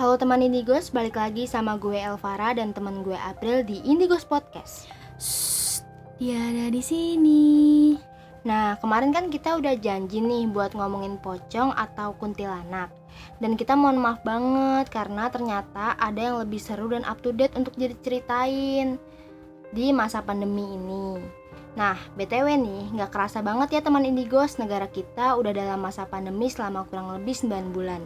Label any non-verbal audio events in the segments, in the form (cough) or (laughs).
Halo teman Indigos, balik lagi sama gue Elvara dan teman gue April di Indigos Podcast. Shh, dia ada di sini. Nah, kemarin kan kita udah janji nih buat ngomongin pocong atau kuntilanak. Dan kita mohon maaf banget karena ternyata ada yang lebih seru dan up to date untuk diceritain di masa pandemi ini. Nah, BTW nih, nggak kerasa banget ya teman Indigos, negara kita udah dalam masa pandemi selama kurang lebih 9 bulan.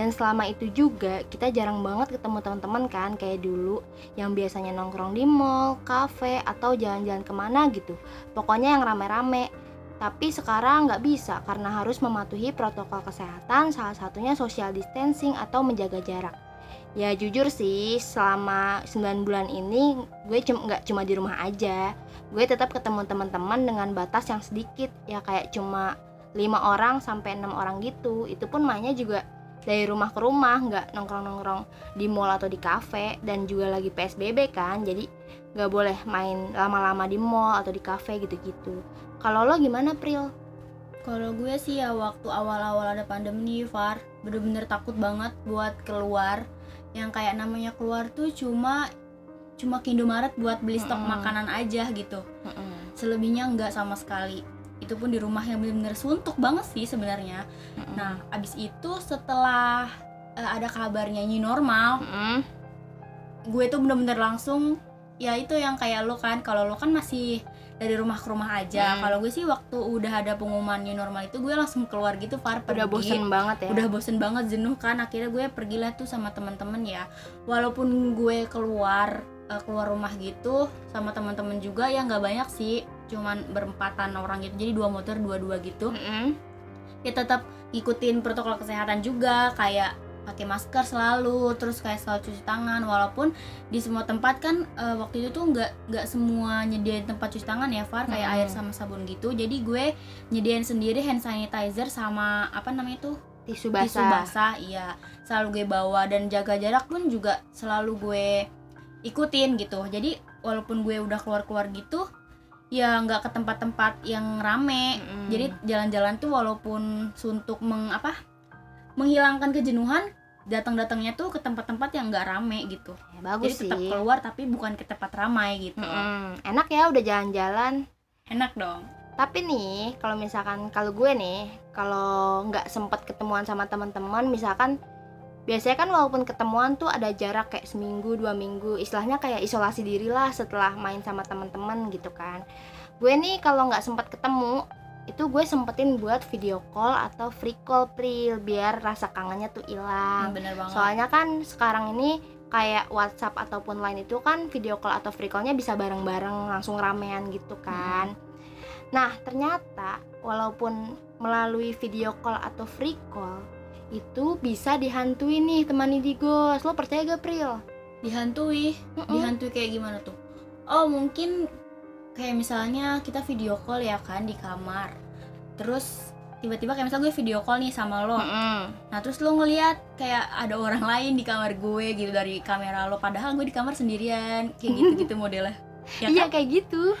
Dan selama itu juga, kita jarang banget ketemu teman-teman kan, kayak dulu, yang biasanya nongkrong di mall, kafe, atau jalan-jalan ke mana gitu. Pokoknya yang rame-rame. Tapi sekarang nggak bisa karena harus mematuhi protokol kesehatan, salah satunya social distancing atau menjaga jarak. Ya jujur sih, selama 9 bulan ini gue nggak cuma di rumah aja, gue tetap ketemu teman-teman dengan batas yang sedikit. Ya kayak cuma lima orang sampai enam orang gitu. Itu pun mainnya juga dari rumah ke rumah nggak nongkrong-nongkrong di mall atau di kafe. Dan juga lagi psbb kan jadi nggak boleh main lama-lama di mall atau di kafe gitu-gitu. Kalau lo gimana Pril? Kalau gue sih ya waktu awal-awal ada pandemi Far bener-bener takut banget buat keluar yang kayak namanya keluar tuh cuma cuma ke Indomaret buat beli stok mm -hmm. makanan aja gitu mm -hmm. selebihnya nggak sama sekali itu pun di rumah yang benar-benar suntuk banget sih sebenarnya mm -hmm. nah abis itu setelah uh, ada kabarnya new normal mm -hmm. gue tuh bener-bener langsung ya itu yang kayak lo kan kalau lo kan masih dari rumah ke rumah aja. Hmm. Kalau gue sih waktu udah ada pengumuman new normal itu gue langsung keluar gitu Far pergi. Udah bosen banget ya. Udah bosen banget jenuh kan akhirnya gue pergilah tuh sama teman-teman ya. Walaupun gue keluar uh, keluar rumah gitu sama teman-teman juga ya nggak banyak sih cuman berempatan orang gitu jadi dua motor dua-dua gitu mm -hmm. ya tetap ikutin protokol kesehatan juga kayak pakai masker selalu terus kayak selalu cuci tangan walaupun di semua tempat kan uh, waktu itu tuh nggak nggak semua nyediain tempat cuci tangan ya Far kayak hmm. air sama sabun gitu. Jadi gue nyediain sendiri hand sanitizer sama apa namanya tuh tisu basah tisu basah. iya. Selalu gue bawa dan jaga jarak pun juga selalu gue ikutin gitu. Jadi walaupun gue udah keluar keluar gitu ya nggak ke tempat-tempat yang rame. Mm. jadi jalan-jalan tuh walaupun suntuk meng apa menghilangkan kejenuhan datang-datangnya tuh ke tempat-tempat yang nggak rame gitu. Ya, bagus jadi tetap keluar tapi bukan ke tempat ramai gitu. Mm, enak ya udah jalan-jalan. Enak dong. Tapi nih kalau misalkan kalau gue nih kalau nggak sempat ketemuan sama teman-teman misalkan biasanya kan walaupun ketemuan tuh ada jarak kayak seminggu dua minggu istilahnya kayak isolasi diri lah setelah main sama teman-teman gitu kan. Gue nih kalau nggak sempat ketemu itu gue sempetin buat video call atau free call pril biar rasa kangennya tuh hilang hmm, soalnya kan sekarang ini kayak WhatsApp ataupun lain itu kan video call atau free callnya bisa bareng-bareng langsung ramean gitu kan hmm. nah ternyata walaupun melalui video call atau free call itu bisa dihantui nih teman Indigos lo percaya gak Pril? dihantui? Mm -mm. dihantui kayak gimana tuh? oh mungkin kayak misalnya kita video call ya kan di kamar terus tiba-tiba kayak misalnya gue video call nih sama lo mm -hmm. nah terus lo ngeliat kayak ada orang lain di kamar gue gitu dari kamera lo padahal gue di kamar sendirian kayak gitu gitu modelnya ya iya kan? kayak gitu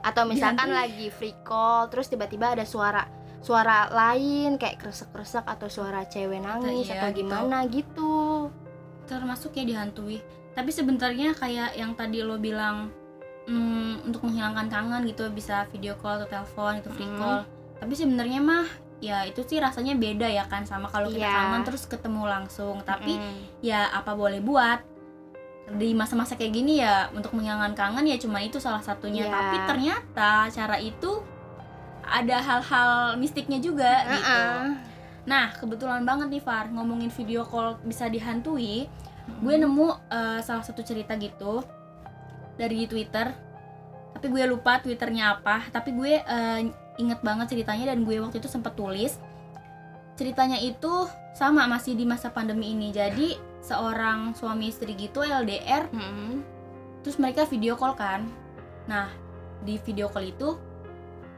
atau misalkan Dihantui. lagi free call terus tiba-tiba ada suara suara lain kayak kresek-kresek atau suara cewek nangis iya, atau gimana gitu. gitu termasuk ya dihantui tapi sebenarnya kayak yang tadi lo bilang hmm, untuk menghilangkan kangen gitu bisa video call atau telepon itu free hmm. call tapi sebenarnya mah ya itu sih rasanya beda ya kan sama kalau kita yeah. kangen terus ketemu langsung tapi mm. ya apa boleh buat di masa-masa kayak gini ya untuk menghilangkan kangen ya cuma itu salah satunya yeah. tapi ternyata cara itu ada hal-hal mistiknya juga uh -uh. gitu. Nah, kebetulan banget nih Far, ngomongin video call bisa dihantui. Hmm. Gue nemu uh, salah satu cerita gitu dari Twitter. Tapi gue lupa Twitternya apa, tapi gue uh, inget banget ceritanya dan gue waktu itu sempat tulis. Ceritanya itu sama masih di masa pandemi ini. Jadi seorang suami istri gitu LDR. Hmm. Terus mereka video call kan. Nah, di video call itu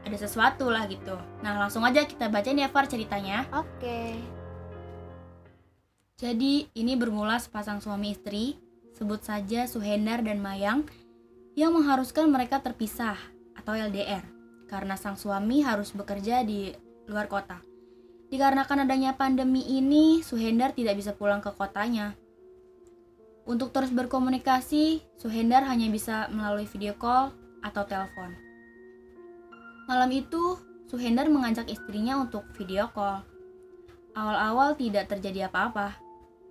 ada sesuatu lah gitu. Nah langsung aja kita bacain ya Far ceritanya. Oke. Okay. Jadi ini bermula sepasang suami istri, sebut saja Suhendar dan Mayang, yang mengharuskan mereka terpisah atau LDR karena sang suami harus bekerja di luar kota. Dikarenakan adanya pandemi ini, Suhendar tidak bisa pulang ke kotanya Untuk terus berkomunikasi, Suhendar hanya bisa melalui video call atau telepon. Malam itu, Suhendar mengajak istrinya untuk video call. Awal-awal tidak terjadi apa-apa.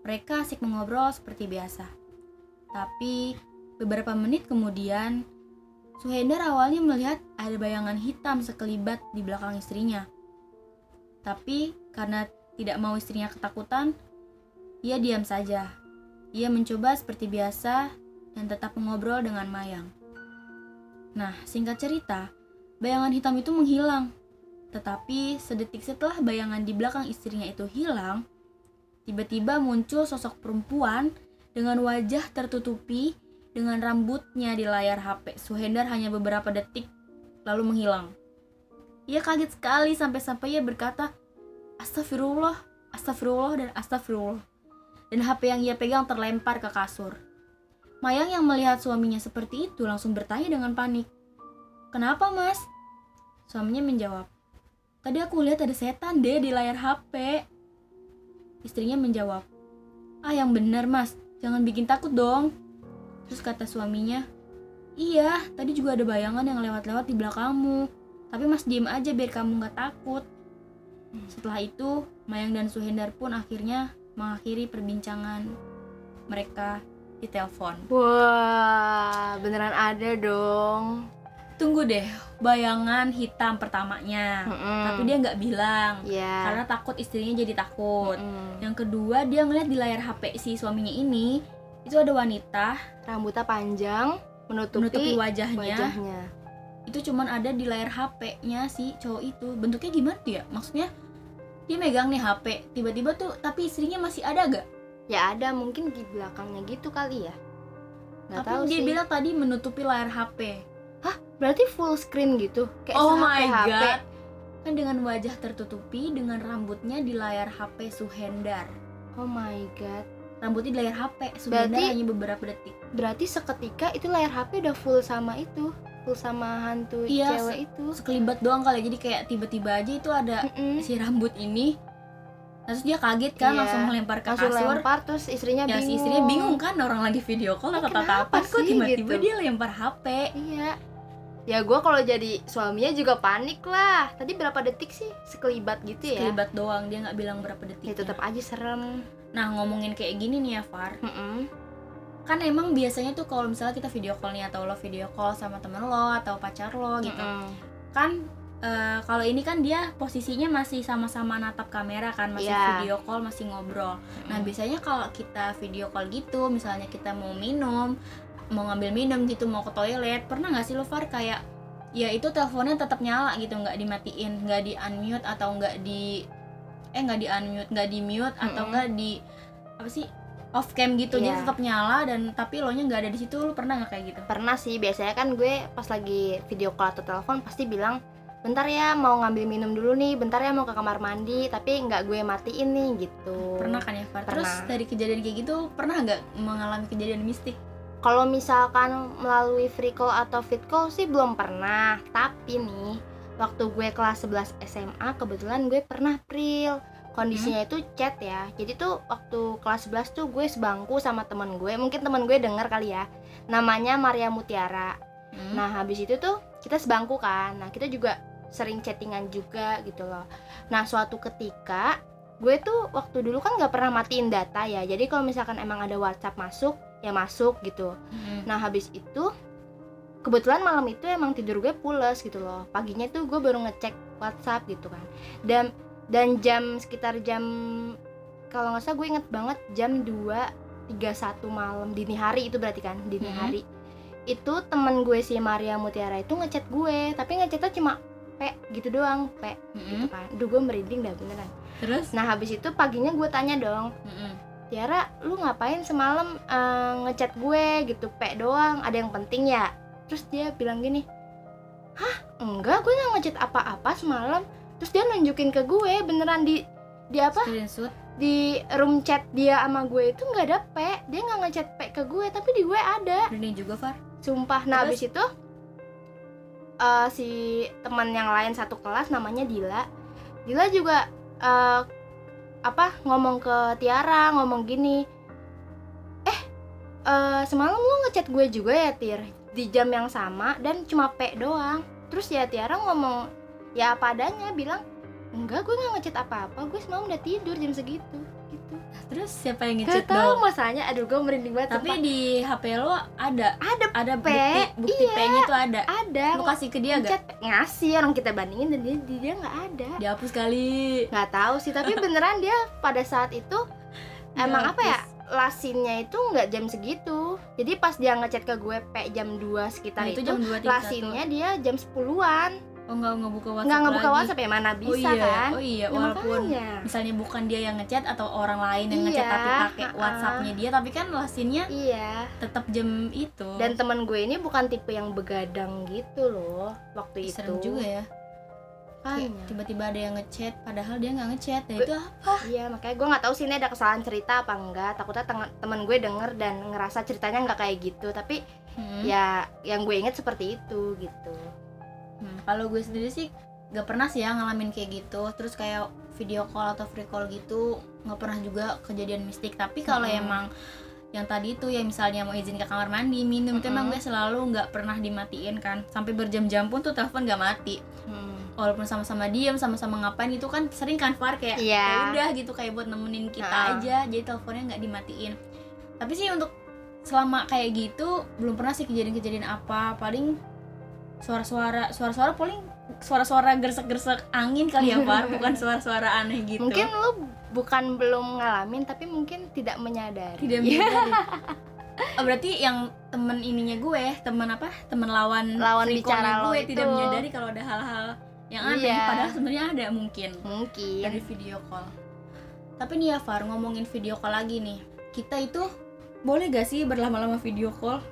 Mereka asik mengobrol seperti biasa. Tapi, beberapa menit kemudian, Suhendar awalnya melihat ada bayangan hitam sekelibat di belakang istrinya. Tapi, karena tidak mau istrinya ketakutan, ia diam saja. Ia mencoba seperti biasa dan tetap mengobrol dengan Mayang. Nah, singkat cerita, bayangan hitam itu menghilang. Tetapi sedetik setelah bayangan di belakang istrinya itu hilang, tiba-tiba muncul sosok perempuan dengan wajah tertutupi dengan rambutnya di layar HP. Suhendar hanya beberapa detik lalu menghilang. Ia kaget sekali sampai-sampai ia berkata, Astagfirullah, astagfirullah, dan astagfirullah. Dan HP yang ia pegang terlempar ke kasur. Mayang yang melihat suaminya seperti itu langsung bertanya dengan panik. Kenapa mas? Suaminya menjawab, Tadi aku lihat ada setan deh di layar HP. Istrinya menjawab, Ah yang benar mas, jangan bikin takut dong. Terus kata suaminya, Iya, tadi juga ada bayangan yang lewat-lewat di belakangmu. Tapi mas diem aja biar kamu gak takut. Setelah itu, Mayang dan Suhendar pun akhirnya mengakhiri perbincangan mereka di telepon. Wah, beneran ada dong. Tunggu deh, bayangan hitam pertamanya. Mm-mm. Tapi dia nggak bilang Iya. karena takut istrinya jadi takut. Mm-mm. Yang kedua, dia ngeliat di layar HP si suaminya ini itu ada wanita rambutnya panjang menutupi, menutupi wajahnya. wajahnya. Itu cuman ada di layar HP-nya si cowok itu. Bentuknya gimana tuh ya? Maksudnya dia megang nih HP, tiba-tiba tuh tapi istrinya masih ada gak? Ya ada mungkin di belakangnya gitu kali ya. Nggak Tapi tahu dia sih. bilang tadi menutupi layar HP. Berarti full screen gitu. Kayak oh my HP. god. Kan dengan wajah tertutupi dengan rambutnya di layar HP Suhendar. Oh my god. Rambutnya di layar HP Berarti- hanya beberapa detik. Berarti seketika itu layar HP udah full sama itu, full sama hantu Iya, cewek itu. Sekelibat doang kali jadi kayak tiba-tiba aja itu ada Mm-mm. si rambut ini. Terus dia kaget kan Iya, langsung melempar ke Langsung kasur. lempar terus istrinya Ya bingung. si istrinya bingung kan orang lagi video call atau apa kok sih, tiba-tiba gitu? dia lempar HP. Iya. Ya gue kalau jadi suaminya juga panik lah. Tadi berapa detik sih sekelibat gitu ya? Sekelibat doang dia nggak bilang berapa detik. Ya tetap aja serem. Nah ngomongin kayak gini nih ya Far, Mm-mm. kan emang biasanya tuh kalau misalnya kita video call nih atau lo video call sama temen lo atau pacar lo gitu, Mm-mm. kan eh, kalau ini kan dia posisinya masih sama-sama natap kamera kan masih Iya. video call masih ngobrol. Nah biasanya kalau kita video call gitu, misalnya kita mau minum, mau ngambil minum gitu, mau ke toilet, pernah nggak sih lo Far kayak ya itu teleponnya tetap nyala gitu, nggak dimatiin, nggak di unmute atau nggak di eh nggak di unmute, nggak di mute atau Mm-mm. nggak di apa sih off cam gitu, jadi Iya. tetap nyala dan tapi lo nya nggak ada di situ, lo pernah nggak kayak gitu? Pernah sih, biasanya kan gue pas lagi video call atau telepon pasti bilang bentar ya mau ngambil minum dulu nih, bentar ya mau ke kamar mandi, tapi nggak gue matiin nih gitu. Pernah kan ya Far? Terus dari kejadian kayak gitu pernah nggak mengalami kejadian mistik? Kalau misalkan melalui free call atau fit call sih belum pernah. Tapi nih, waktu gue kelas 11 SMA kebetulan gue pernah pril. Kondisinya itu chat ya. Jadi tuh waktu kelas 11 tuh gue sebangku sama temen gue. Mungkin temen gue denger kali ya. Namanya Maria Mutiara. Hmm? Nah, habis itu tuh kita sebangku kan. Nah, kita juga sering chattingan juga gitu loh. Nah, suatu ketika gue tuh waktu dulu kan nggak pernah matiin data ya. Jadi kalau misalkan emang ada WhatsApp masuk, ya masuk gitu. Hmm. Nah, habis itu kebetulan malam itu emang tidur gue pules gitu loh. Paginya tuh gue baru ngecek WhatsApp gitu kan. Dan dan jam sekitar jam kalau nggak salah gue inget banget jam 2.31 malam dini hari itu berarti kan dini Mhm. hari itu temen gue si Maria Mutiara itu ngechat gue tapi ngechatnya cuma p gitu doang p gitu Hmm. kan Duh gue merinding dah beneran Terus? nah habis itu paginya gue tanya dong Hmm. Tiara lu ngapain semalam eh, ngechat gue gitu p doang ada yang penting ya terus dia bilang gini hah? Enggak gue nggak ngechat apa-apa semalam. Terus dia nunjukin ke gue beneran di di apa? Screenshot. di room chat dia sama gue itu nggak ada p. Dia nggak ngechat p ke gue tapi di gue ada. Ini juga Far. sumpah nah Terus? habis itu eh, si teman yang lain satu kelas namanya Dila. Dila juga eh, apa ngomong ke Tiara ngomong gini eh eh, semalam lu ngechat gue juga ya Tir di jam yang sama dan cuma P doang. Terus ya Tiara ngomong ya apa adanya bilang enggak gue nggak ngechat apa-apa gue semalam udah tidur jam segitu gitu. Nah, terus siapa yang Gak ngechat tahu dong? masanya aduh gue merinding banget tapi sumpah. di HP lo ada? Ada ada P, bukti bukti iya. P-nya tuh ada? ada. Lo kasih ke dia gak ngechat ngasih orang kita bandingin dan dia dia nggak ada. Dihapus kali. Nggak tahu sih tapi (laughs) beneran dia pada saat itu emang apa ya. Lasinnya itu nggak jam segitu. Jadi pas dia ngechat ke gue P jam 2 sekitar nah, itu, itu jam 2 lasinnya dia jam 10-an oh nggak nggak buka WhatsApp nggak ngebuka lagi. WhatsApp ya? Mana bisa oh iya. kan? Oh iya. Ya, walaupun makanya. misalnya bukan dia yang ngechat atau orang lain yang ngechat Iya, tapi pakai ha-ha. WhatsAppnya dia tapi kan lasinnya iya. tetap jam itu. Dan temen gue ini bukan tipe yang begadang gitu loh waktu itu. serem juga ya Makanya. tiba-tiba ada yang ngechat padahal dia nggak ngechat. Ya itu apa? Iya makanya gue nggak tahu sih ini ada kesalahan cerita apa enggak. Takutnya temen gue denger dan ngerasa ceritanya nggak kayak gitu. Tapi Hmm. ya yang gue inget seperti itu gitu. Hmm, kalau gue sendiri sih gak pernah sih ya ngalamin kayak gitu. Terus kayak video call atau free call gitu nggak pernah juga kejadian mistik. Tapi kalau Mm-mm. emang yang tadi itu ya misalnya mau izin ke kamar mandi minum itu emang Mm-mm. gue selalu nggak pernah dimatiin kan. Sampai berjam-jam pun tuh telepon gak mati walaupun sama-sama diem sama-sama ngapain itu kan sering kan Far kayak Iya. "Ya udah gitu kayak buat nemenin kita Ha. aja jadi teleponnya nggak dimatiin. Tapi sih untuk selama kayak gitu belum pernah sih kejadian-kejadian apa. Paling suara-suara suara-suara paling suara-suara gersek-gersek angin kali ya Far. (laughs) Bukan suara-suara aneh gitu. Mungkin lu bukan belum ngalamin tapi mungkin tidak menyadari. Tidak (laughs) menyadari. Oh, berarti yang temen ininya gue temen apa? Temen lawan Lawan bicara gue itu. tidak menyadari kalau ada hal-hal yang aneh Iya. padahal sebenarnya ada mungkin mungkin dari video call. Tapi nih ya Far, ngomongin video call lagi nih. Kita itu boleh gak sih berlama-lama video call?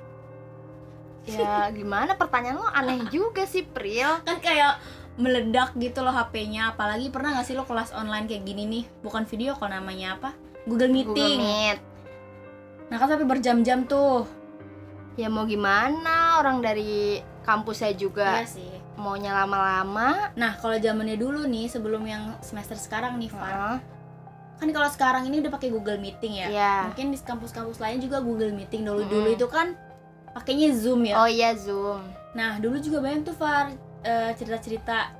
ya gimana pertanyaan lo aneh (laughs) juga sih Pril Kan kayak meledak gitu loh HP-nya. Apalagi pernah gak sih lo kelas online kayak gini nih? Bukan video call namanya apa? Google Google Meeting. Meet Nah kan sampai berjam-jam tuh. ya mau gimana orang dari kampusnya juga Iya sih. Maunya lama-lama Nah kalau zamannya dulu nih sebelum yang semester sekarang nih Far. Heeh, Kan kalau sekarang ini udah pakai Google Meeting ya. Iya. Mungkin di kampus-kampus lain juga Google Meeting dulu-dulu Mm-mm. itu kan pakainya Zoom ya. oh iya Zoom Nah, dulu juga banyak tuh Far eh, cerita-cerita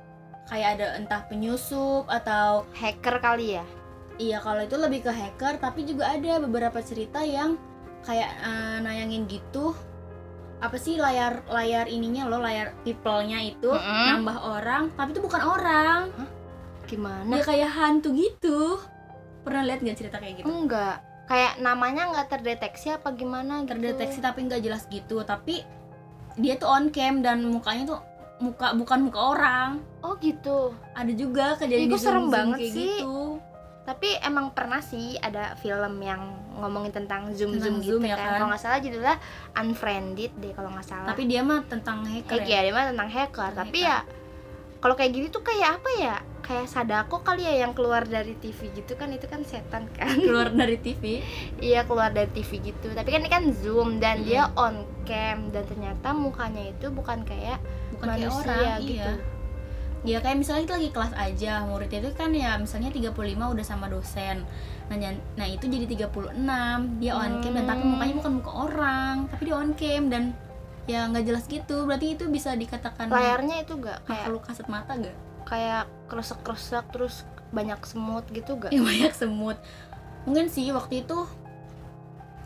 kayak ada entah penyusup atau hacker kali ya iya kalau itu lebih ke hacker, tapi juga ada beberapa cerita yang kayak eh, nayangin gitu apa sih layar layar ininya loh layar people-nya itu Mm-mm. nambah orang tapi itu bukan orang. Gimana? Dia kayak hantu gitu. Pernah lihat nggak cerita kayak gitu? Enggak. Kayak namanya nggak terdeteksi apa gimana gitu. Terdeteksi tapi nggak jelas gitu. Tapi dia tuh on cam dan mukanya tuh muka bukan muka orang. Oh gitu. Ada juga kejadian gua serem banget kayak sih. gitu. Tapi emang pernah sih ada film yang ngomongin tentang zoom Tentang zoom Zoom gitu ya kan, kan? kalau nggak salah judulnya unfriended deh kalau nggak salah. Tapi dia mah tentang hacker Kayak ya? ya, dia mah tentang hacker. Tentang tapi hacker. ya kalau kayak gini tuh kayak apa ya? Kayak sadako kali ya yang keluar dari TV gitu kan itu kan setan kan. (laughs) Keluar dari TV iya keluar dari TV gitu. Tapi kan ini kan zoom dan Hmm. dia on cam dan ternyata mukanya itu bukan kayak bukan kayak manusia orang gitu. iya ya kayak misalnya kita lagi kelas aja muridnya itu kan ya misalnya 35 udah sama dosen. Nah, nah itu jadi 36 dia on cam dan tapi Hmm. mukanya bukan muka orang tapi dia on cam dan ya nggak jelas gitu. Berarti itu bisa dikatakan layarnya itu gak kayak makhluk kasat mata gak? kayak kresek kresek terus banyak semut gitu gak yang (laughs) banyak semut. Mungkin sih waktu itu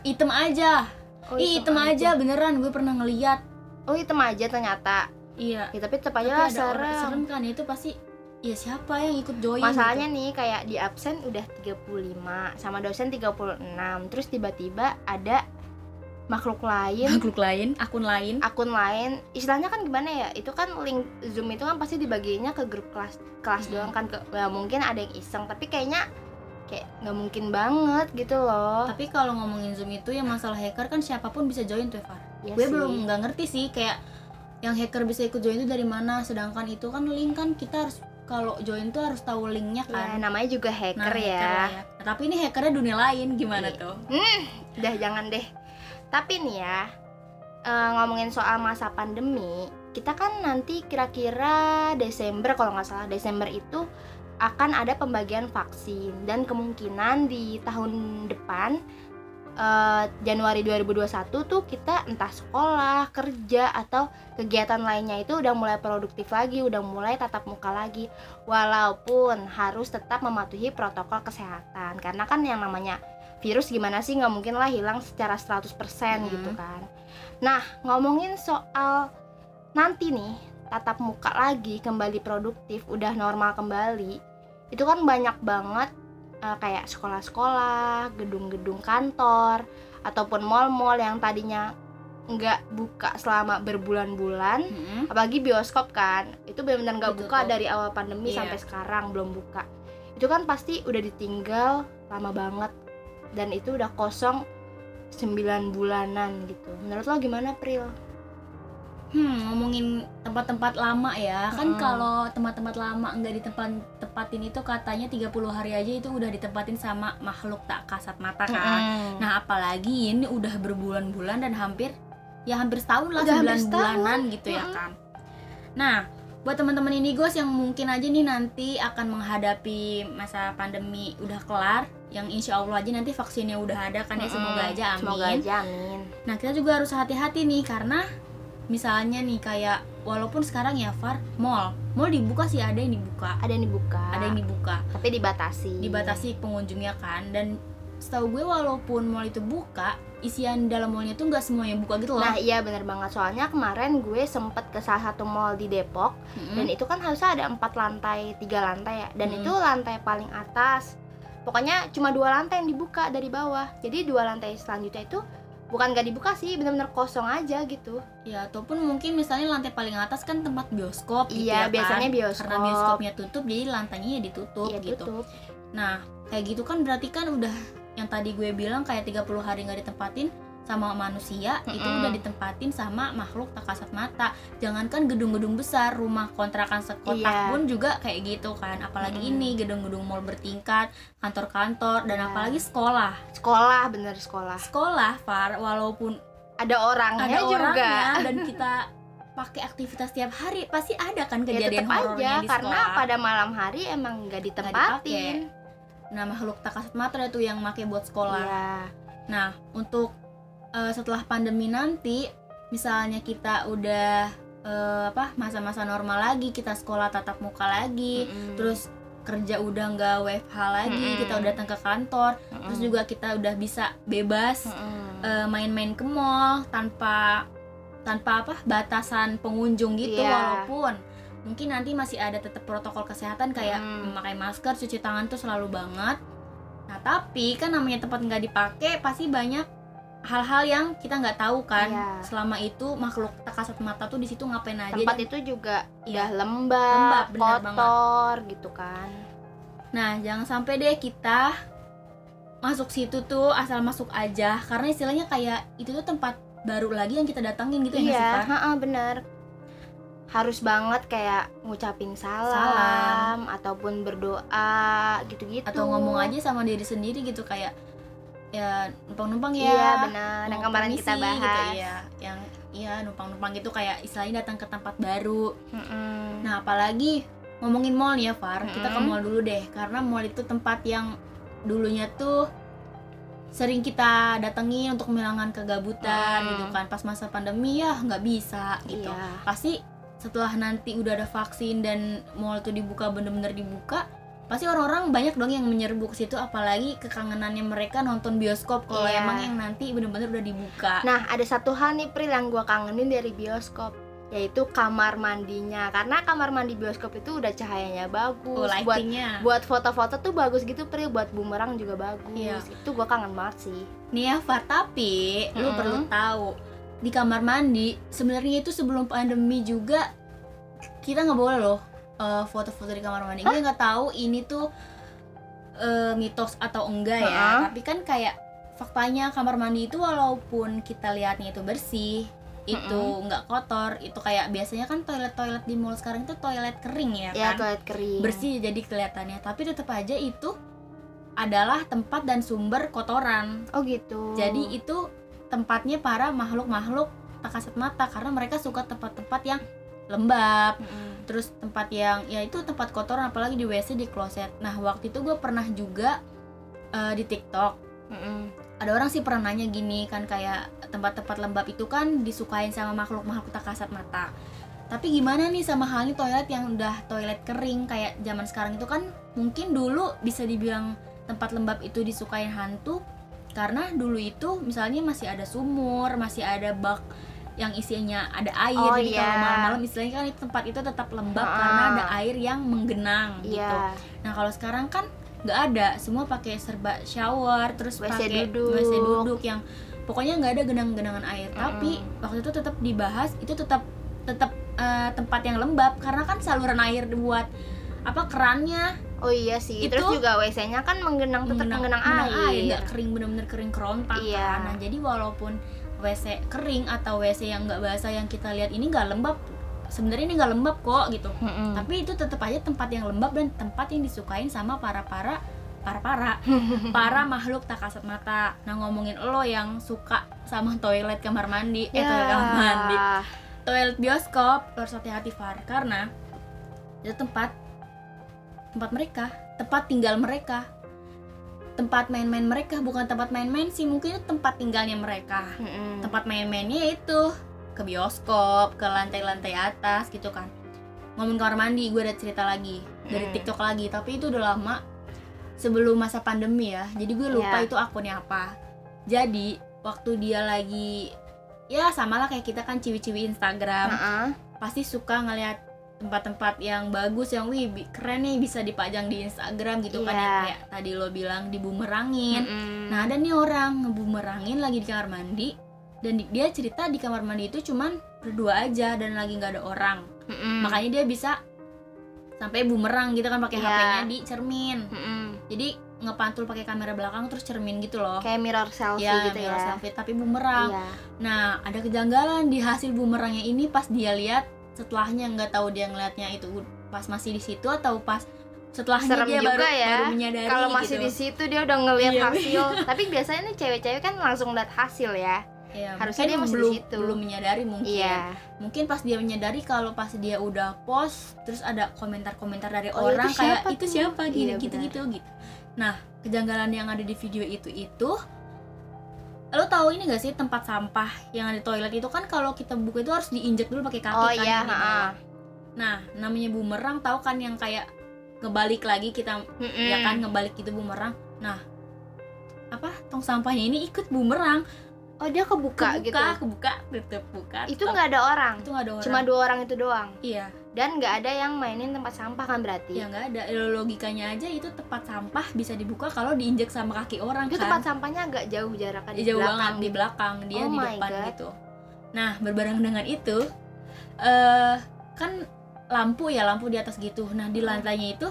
hitam aja. Oh, Ih, hitam aja beneran. Gue pernah ngeliat. Oh hitam aja ternyata iya. Ya, tapi tetap tapi aja orang serem serem kan itu pasti ya siapa yang ikut join Masalahnya gitu. nih kayak di absen udah 35 sama dosen 36 terus tiba-tiba ada makhluk lain. Makhluk lain akun lain. Akun lain. Istilahnya kan gimana ya itu kan link zoom itu kan pasti dibagiinnya ke grup kelas kelas Mm-mm. doang kan ke ya mungkin ada yang iseng tapi kayaknya kayak nggak mungkin banget gitu loh. Tapi kalau ngomongin zoom itu yang masalah hacker kan siapa pun bisa join tuh Far. Ya gue sih. belum nggak ngerti sih kayak yang hacker bisa ikut join itu dari mana? Sedangkan itu kan link kan kita harus kalau join tuh harus tahu linknya ya, kan. namanya juga hacker Nah, ya. lah Nah, tapi ini hackernya dunia lain gimana Iya. tuh? Udah jangan deh. Tapi nih ya eh, ngomongin soal masa pandemi kita kan nanti kira-kira Desember kalau nggak salah Desember itu akan ada pembagian vaksin. Dan kemungkinan di tahun depan eh, Januari 2021 tuh kita entah sekolah, kerja atau kegiatan lainnya itu udah mulai produktif lagi, udah mulai tatap muka lagi. Walaupun harus tetap mematuhi protokol kesehatan karena kan yang namanya virus gimana sih nggak mungkin lah hilang secara 100% Hmm. gitu kan. Nah, ngomongin soal nanti nih tatap muka lagi kembali produktif, udah normal kembali. Itu kan banyak banget eh, kayak sekolah-sekolah, gedung-gedung kantor ataupun mall-mall yang tadinya nggak buka selama berbulan-bulan Mm-mm. apalagi bioskop kan itu benar-benar nggak buka dari awal pandemi Iya. sampai sekarang belum buka itu kan pasti udah ditinggal lama banget dan itu udah kosong 9 bulanan gitu menurut lo gimana Pril? Hmm, ngomongin tempat-tempat lama ya. Kan kalau tempat-tempat lama nggak ditempat tempatin itu katanya 30 hari aja itu udah ditempatin sama makhluk tak kasat mata kan. Mm-mm. Nah, apalagi ini udah berbulan-bulan dan hampir ya hampir setahun lah, sembilan setahun. bulanan gitu ya Mm-mm. kan. Nah, buat teman-teman ini guys yang mungkin aja nih nanti akan menghadapi masa pandemi udah kelar, yang insya Allah aja nanti vaksinnya udah ada kan ya semoga aja amin. semoga aja amin Nah kita juga harus hati-hati nih karena misalnya nih kayak walaupun sekarang ya Far mall. Mall dibuka sih ada yang dibuka. Ada yang dibuka. Ada yang dibuka. Tapi dibatasi. Dibatasi pengunjungnya kan. Dan setahu gue walaupun mall itu buka isian dalam mallnya tuh nggak semuanya buka gitu loh. Nah iya bener banget. Soalnya kemarin gue sempet ke salah satu mall di Depok. Mm-mm. dan itu kan harusnya ada empat lantai tiga lantai ya. Dan Mm-mm. itu lantai paling atas. Pokoknya cuma dua lantai yang dibuka dari bawah. Jadi dua lantai selanjutnya itu bukan gak dibuka sih bener-bener kosong aja gitu ya ataupun mungkin misalnya lantai paling atas kan tempat bioskop gitu iya ya kan? biasanya bioskop karena bioskopnya tutup jadi lantainya ya ditutup Iya, gitu tutup. Nah, kayak gitu kan berarti kan udah yang tadi gue bilang kayak 30 hari nggak ditempatin sama manusia itu Mm-mm. udah ditempatin sama makhluk tak kasat mata. Jangankan gedung-gedung besar, rumah kontrakan sekotak Iya. pun juga kayak gitu kan. Apalagi Mm-mm. ini gedung-gedung mall bertingkat, kantor-kantor dan Iya. apalagi sekolah. sekolah bener sekolah Sekolah, Far, walaupun ada orangnya ada juga orangnya (laughs) dan kita pakai aktivitas tiap hari pasti ada kan ya kejadian horornya aja di karena sekolah. pada malam hari emang nggak ditempatin Nah, makhluk tak kasat mata itu yang make buat sekolah. Iya. Nah, untuk eh, setelah pandemi nanti, misalnya kita udah eh, apa masa-masa normal lagi, kita sekolah tatap muka lagi, Mm-mm. terus kerja udah nggak WFH lagi, Mm-mm. kita udah datang ke kantor, Mm-mm. terus juga kita udah bisa bebas eh, main-main ke mall tanpa tanpa apa batasan pengunjung gitu, Iya. walaupun mungkin nanti masih ada tetap protokol kesehatan kayak Mm. memakai masker, cuci tangan tuh selalu banget. Nah, tapi kan namanya tempat nggak dipakai pasti banyak hal-hal yang kita nggak tahu kan. Iya. Selama itu makhluk tak kasat mata tuh di situ ngapain aja. tempat dan- itu juga Iya. udah lembab, Lembab, benar kotor gitu kan Nah, jangan sampai deh kita masuk situ tuh asal masuk aja karena istilahnya kayak itu tuh tempat baru lagi yang kita datangin gitu ya nggak sih, iya ha-ha, bener harus banget kayak ngucapin salam, Salam. ataupun berdoa gitu-gitu atau ngomong aja sama diri sendiri gitu kayak ya numpang-numpang ya iya benar. Yang kemarin kita permisi bahas gitu, iya yang iya numpang-numpang gitu kayak istilahnya datang ke tempat baru. Mm-mm. nah apalagi ngomongin mall nih ya Far. Kita ke mall dulu deh karena mall itu tempat yang dulunya tuh sering kita datengin untuk menghilangkan kegabutan Mm. gitu kan. Pas masa pandemi ya nggak bisa gitu. Iya. Pasti setelah nanti udah ada vaksin dan mall itu dibuka bener-bener dibuka pasti orang-orang banyak dong yang menyerbu ke situ apalagi kekangenannya mereka nonton bioskop. Kalau Iya. emang yang nanti bener-bener udah dibuka. Nah ada satu hal nih Pril yang gua kangenin dari bioskop yaitu kamar mandinya. Karena kamar mandi bioskop itu udah cahayanya bagus. Oh, buat lightingnya. buat foto-foto tuh bagus gitu Pril. Buat bumerang juga bagus. Iya. itu gua kangen banget sih. Nih ya Far tapi lu Mm-mm. perlu tahu di kamar mandi sebenarnya itu sebelum pandemi juga kita nggak boleh loh eh, foto-foto di kamar mandi. Gue nggak tahu ini tuh eh, mitos atau enggak ya. Ha-ha. tapi kan kayak faktanya kamar mandi itu walaupun kita lihatnya itu bersih itu nggak kotor itu kayak biasanya kan toilet-toilet di mall sekarang itu toilet kering ya ya kan? toilet kering. Bersih jadi kelihatannya. Tapi tetap aja itu adalah tempat dan sumber kotoran. Oh gitu. Jadi itu tempatnya para makhluk-makhluk tak kasat mata karena mereka suka tempat-tempat yang lembab Mm-mm. terus tempat yang ya itu tempat kotoran apalagi di WC di kloset nah waktu itu gue pernah juga eh, di TikTok Mm-mm. ada orang sih pernah nanya gini kan kayak tempat-tempat lembab itu kan disukain sama makhluk-makhluk tak kasat mata tapi gimana nih sama halnya toilet yang udah toilet kering kayak zaman sekarang itu kan mungkin dulu bisa dibilang tempat lembab itu disukain hantu karena dulu itu misalnya masih ada sumur masih ada bak yang isinya ada air Oh, jadi iya. kalau malam-malam istilahnya kan tempat itu tetap lembab Ah. karena ada air yang menggenang gitu Iya. Nah kalau sekarang kan nggak ada, semua pakai serba shower, terus WC pakai duduk. WC duduk yang pokoknya nggak ada genang-genangan air. Mm-mm. Tapi waktu itu tetap dibahas, itu tetap tetap eh, tempat yang lembab karena kan saluran air buat apa kerannya Oh iya sih. Itu- Terus juga WC-nya kan menggenang tetap menggenang, air. nggak kering bener-bener kering kerontang Iya. kan. Nah jadi walaupun WC kering atau WC yang nggak basah yang kita lihat ini nggak lembab, sebenarnya ini nggak lembab kok gitu. Mm-mm. tapi itu tetap aja tempat yang lembab dan tempat yang disukain sama para para para para (laughs) para makhluk tak kasat mata nah ngomongin lo yang suka sama toilet kamar mandi eh Ya. toilet kamar mandi toilet bioskop lo harus hati-hati Far karena itu tempat tempat mereka tempat tinggal mereka tempat main-main mereka bukan tempat main-main sih mungkin itu tempat tinggalnya mereka Mm-mm. tempat main-mainnya itu ke bioskop, ke lantai-lantai atas gitu kan. Ngomongin kamar mandi, gue ada cerita lagi dari. TikTok lagi, tapi itu udah lama sebelum masa pandemi ya. Jadi gue lupa Ya. itu akunnya apa. Jadi waktu dia lagi ya sama lah kayak kita kan ciwi-ciwi Instagram, Heeh. pasti suka ngeliat tempat-tempat yang bagus yang wih keren nih bisa dipajang di Instagram gitu kan Iya. yang kayak tadi lo bilang dibumerangin. Mm-mm. Nah ada nih orang ngebumerangin lagi di kamar mandi dan di- dia cerita di kamar mandi itu cuman berdua aja dan lagi nggak ada orang. Mm-mm. Makanya dia bisa sampai bumerang gitu kan pakai Iya. HP-nya di cermin. Mm-mm. Jadi ngepantul pakai kamera belakang terus cermin gitu loh. kayak mirror selfie ya, gitu mirror ya. selfie tapi bumerang. Iya. Nah, ada kejanggalan di hasil bumerangnya ini pas dia lihat setelahnya nggak tahu dia ngeliatnya itu pas masih di situ atau pas setelahnya Serem dia juga baru, ya. baru menyadari Kalau masih gitu. di situ dia udah ngelihat Iya. hasil. (laughs) Tapi biasanya nih cewek-cewek kan langsung lihat hasil ya. Ya, Harusnya dia masih di belum situ. belum menyadari mungkin. Iya. Mungkin pas dia menyadari kalau pas dia udah post terus ada komentar-komentar dari Oh, orang itu kayak siapa itu tuh?" siapa gini Iya, gitu-gitu gitu. Nah, kejanggalan yang ada di video itu itu lo tahu ini gak sih tempat sampah yang ada di toilet itu kan kalau kita buka itu harus diinjek dulu pakai kaki Oh kan iya, bawah. heeh. Nah, namanya bumerang tahu kan yang kayak ngebalik lagi kita Mm-mm. ya kan ngebalik gitu bumerang. Nah, apa tong sampahnya ini ikut bumerang Oh dia kebuka, kebuka gitu. kebuka tutup buka Itu nggak ada orang. itu nggak ada orang Cuma dua orang itu doang. iya Dan nggak ada yang mainin tempat sampah kan berarti. ya nggak ada. Logikanya aja itu tempat sampah bisa dibuka kalau diinjek sama kaki orang Itu kan. tempat sampahnya agak jauh jaraknya di jauh belakang. banget di belakang. Dia Oh di depan God. gitu. Nah berbareng dengan itu eh kan lampu ya lampu di atas gitu. Nah di lantainya itu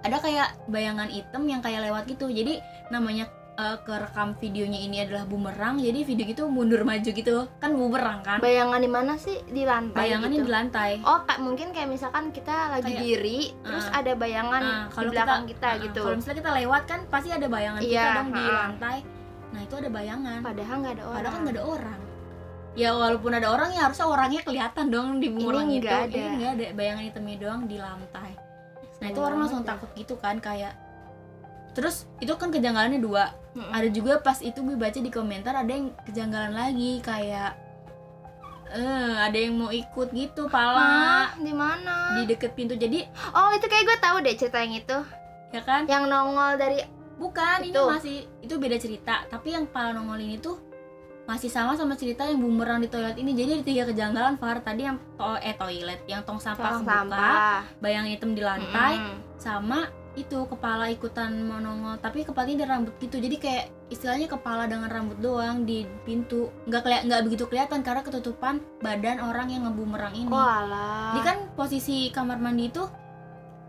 ada kayak bayangan hitam yang kayak lewat gitu. Jadi namanya eh, kerekam videonya ini adalah bumerang jadi video itu mundur maju gitu kan bumerang kan Bayangan di mana sih? Di lantai bayangannya gitu. di lantai Oh, kayak mungkin kayak misalkan kita lagi Kayak- diri, terus Ah. ada bayangan di kalau belakang kita, Nah, gitu. kalau misalnya kita lewat kan pasti ada bayangan kita Iya, dong di ha-ha. lantai nah itu ada bayangan Padahal nggak ada orang. Padahal kan nggak ada orang. Ya walaupun ada orang ya harusnya orangnya kelihatan dong di bumerang Ini itu. ada. Ini nggak ada bayangan hitamnya doang di lantai. Nah itu orang langsung takut gitu kan kayak. Terus itu kan kejanggalannya dua. Mm-mm. Ada juga pas itu gue baca di komentar ada yang kejanggalan lagi kayak eh ada yang mau ikut gitu pala di mana? di deket pintu jadi Oh, itu kayak gue tahu deh cerita yang itu. ya kan Yang nongol dari bukan ini Itu. masih itu beda cerita tapi yang pala nongol ini tuh masih sama sama cerita yang bumerang di toilet ini jadi ada tiga kejanggalan Far tadi yang to eh toilet yang tong sampah tong kebuka sampah. bayang hitam di lantai Mm-mm. sama itu kepala ikutan menongol tapi kepalanya ada rambut gitu jadi kayak istilahnya kepala dengan rambut doang di pintu nggak keli nggak begitu kelihatan karena ketutupan badan orang yang ngebumerang ini Oh, alah. jadi kan posisi kamar mandi itu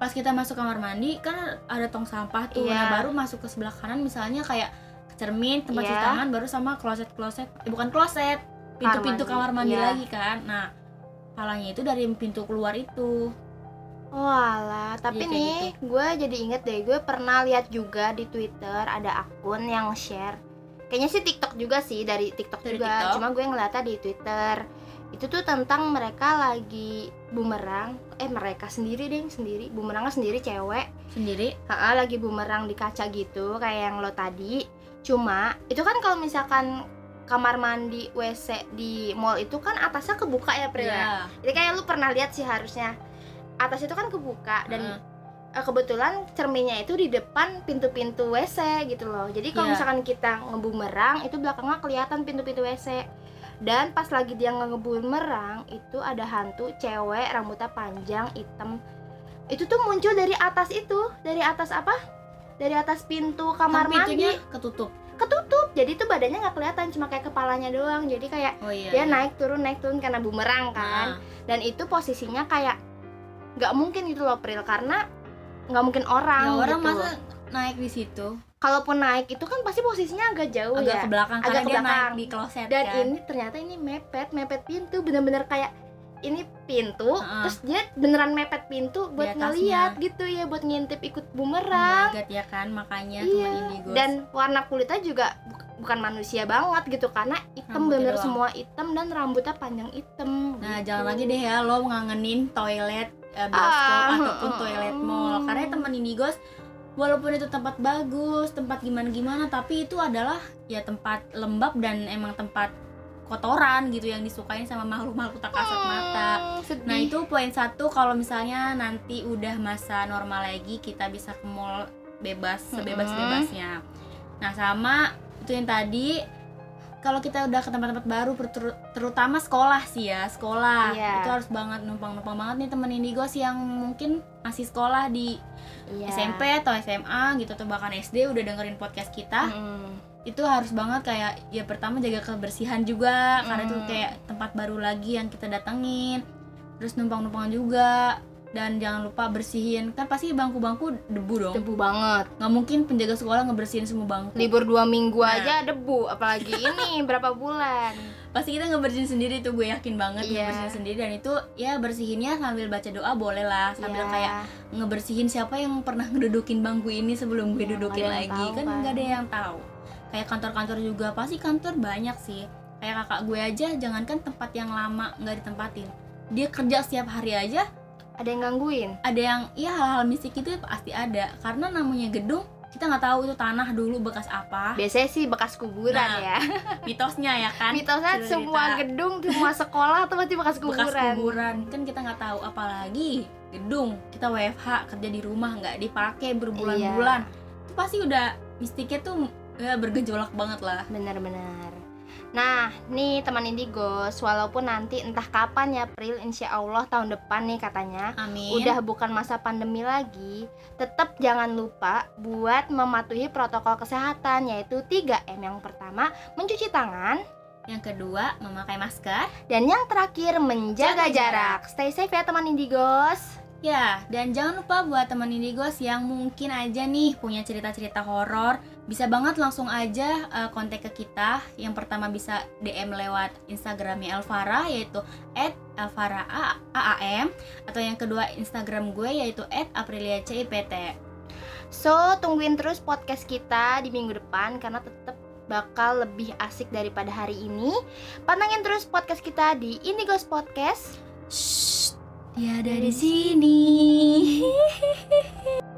pas kita masuk kamar mandi kan ada tong sampah tuh Iya. nah baru masuk ke sebelah kanan misalnya kayak cermin tempat cuci Iya. tangan baru sama kloset kloset eh, bukan kloset pintu-pintu Kamar kamar mandi, mandi iya. lagi kan nah palanya itu dari pintu keluar itu Oh alah, tapi kayak nih gue jadi inget deh, gue pernah lihat juga di Twitter ada akun yang share. Kayaknya sih TikTok juga sih dari TikTok Dari juga. TikTok. Cuma gue ngeliatnya di Twitter. Itu tuh tentang mereka lagi bumerang, eh mereka sendiri deh sendiri, bumerangnya sendiri cewek. sendiri Ha, lagi bumerang di kaca gitu kayak yang lo tadi. Cuma itu kan kalau misalkan kamar mandi WC di mall itu kan atasnya kebuka ya Pril ya? Iya. Jadi kayak lu pernah lihat sih harusnya atas itu kan kebuka dan eh, kebetulan cerminnya itu di depan pintu-pintu WC gitu loh. Jadi kalau Iya. misalkan kita ngebumerang itu belakangnya kelihatan pintu-pintu WC. Dan pas lagi dia ngebumerang itu ada hantu cewek rambutnya panjang hitam. Itu tuh muncul dari atas itu, dari atas apa? Dari atas pintu kamar Kan pintunya mandi. ketutup Ketutup. Jadi tuh badannya nggak kelihatan, cuma kayak kepalanya doang. Jadi kayak oh iya dia iya. naik turun naik turun karena bumerang kan Nah, dan itu posisinya kayak nggak mungkin gitu loh Pril karena nggak mungkin ya orang orang gitu. masa naik di situ kalaupun naik itu kan pasti posisinya agak jauh agak ya ke belakang Agak karena ke dia belakang. naik di kloset dan kan ini ternyata ini mepet mepet pintu bener-bener kayak ini pintu Heeh. terus dia beneran mepet pintu buat ngeliat gitu ya buat ngintip ikut Oh bumerang God, ya kan makanya Iya, teman indigo dan warna kulitnya juga bu- bukan manusia banget gitu karena hitam bener doang. semua hitam dan rambutnya panjang hitam Nah, gitu. jangan lagi deh ya lo ngangenin toilet eh, bioskop Ah, ataupun toilet mall. Karena teman Indigos walaupun itu tempat bagus, tempat gimana-gimana, tapi itu adalah ya tempat lembab dan emang tempat kotoran gitu yang disukain sama makhluk-makhluk tak kasat mata. Hmm, sedih. Nah, itu poin satu kalau misalnya nanti udah masa normal lagi kita bisa ke mall bebas sebebas-bebasnya. Nah, sama itu yang tadi kalau kita udah ke tempat-tempat baru ter- terutama sekolah sih ya, sekolah. Iya. Itu harus banget numpang-numpang banget nih temen Indigos yang mungkin masih sekolah di Iya. SMP atau SMA gitu atau bahkan SD udah dengerin podcast kita Mm. itu harus banget kayak ya pertama jaga kebersihan juga karena itu Mm. kayak tempat baru lagi yang kita datengin terus numpang-numpang juga dan jangan lupa bersihin. Kan pasti bangku-bangku debu dong. Debu banget. Nggak mungkin penjaga sekolah ngebersihin semua bangku. Libur dua minggu Nah. aja debu apalagi ini (laughs) berapa bulan? Pasti kita ngebersihin sendiri tuh gue yakin banget Iya. ngebersihin sendiri. Dan itu ya bersihinnya sambil baca doa boleh lah. Sambil Iya. kayak ngebersihin siapa yang pernah ngedudukin bangku ini sebelum gue Iya, dudukin lagi. tahu kan kan. nggak ada yang tahu. Kayak kantor-kantor juga pasti kantor banyak sih. Kayak kakak gue aja jangankan tempat yang lama nggak ditempatin. Dia kerja setiap hari aja ada yang gangguin? Ada yang ya hal-hal mistik itu pasti ada. Karena namanya gedung kita nggak tahu itu tanah dulu bekas apa. Biasanya sih bekas kuburan Nah, ya. (laughs) mitosnya ya kan? Mitosnya Cerita. semua gedung semua (laughs) sekolah tuh pasti bekas bekas kuburan. kuburan. Kan kita nggak tahu apalagi gedung. Kita WFH kerja di rumah nggak dipakai berbulan-bulan. Itu pasti udah mistiknya tuh ya bergejolak banget lah. Benar-benar nah nih teman Indigos walaupun nanti entah kapan ya April insya Allah tahun depan nih katanya amin udah bukan masa pandemi lagi, tetap jangan lupa buat mematuhi protokol kesehatan yaitu 3M. Yang pertama, mencuci tangan yang kedua memakai masker dan yang terakhir menjaga Jaga jarak. Stay safe ya teman Indigos. ya dan jangan lupa buat teman Indigos yang mungkin aja nih punya cerita-cerita horor bisa banget langsung aja eh, kontak ke kita yang pertama bisa DM lewat Instagramnya Elvara yaitu @elvara_aam atau yang kedua Instagram gue yaitu @apriliacipt So, tungguin terus podcast kita di minggu depan karena tetap bakal lebih asik daripada hari ini. Pantengin terus podcast kita di Indigos Podcast. Shh, dia ada di sini. (laughs)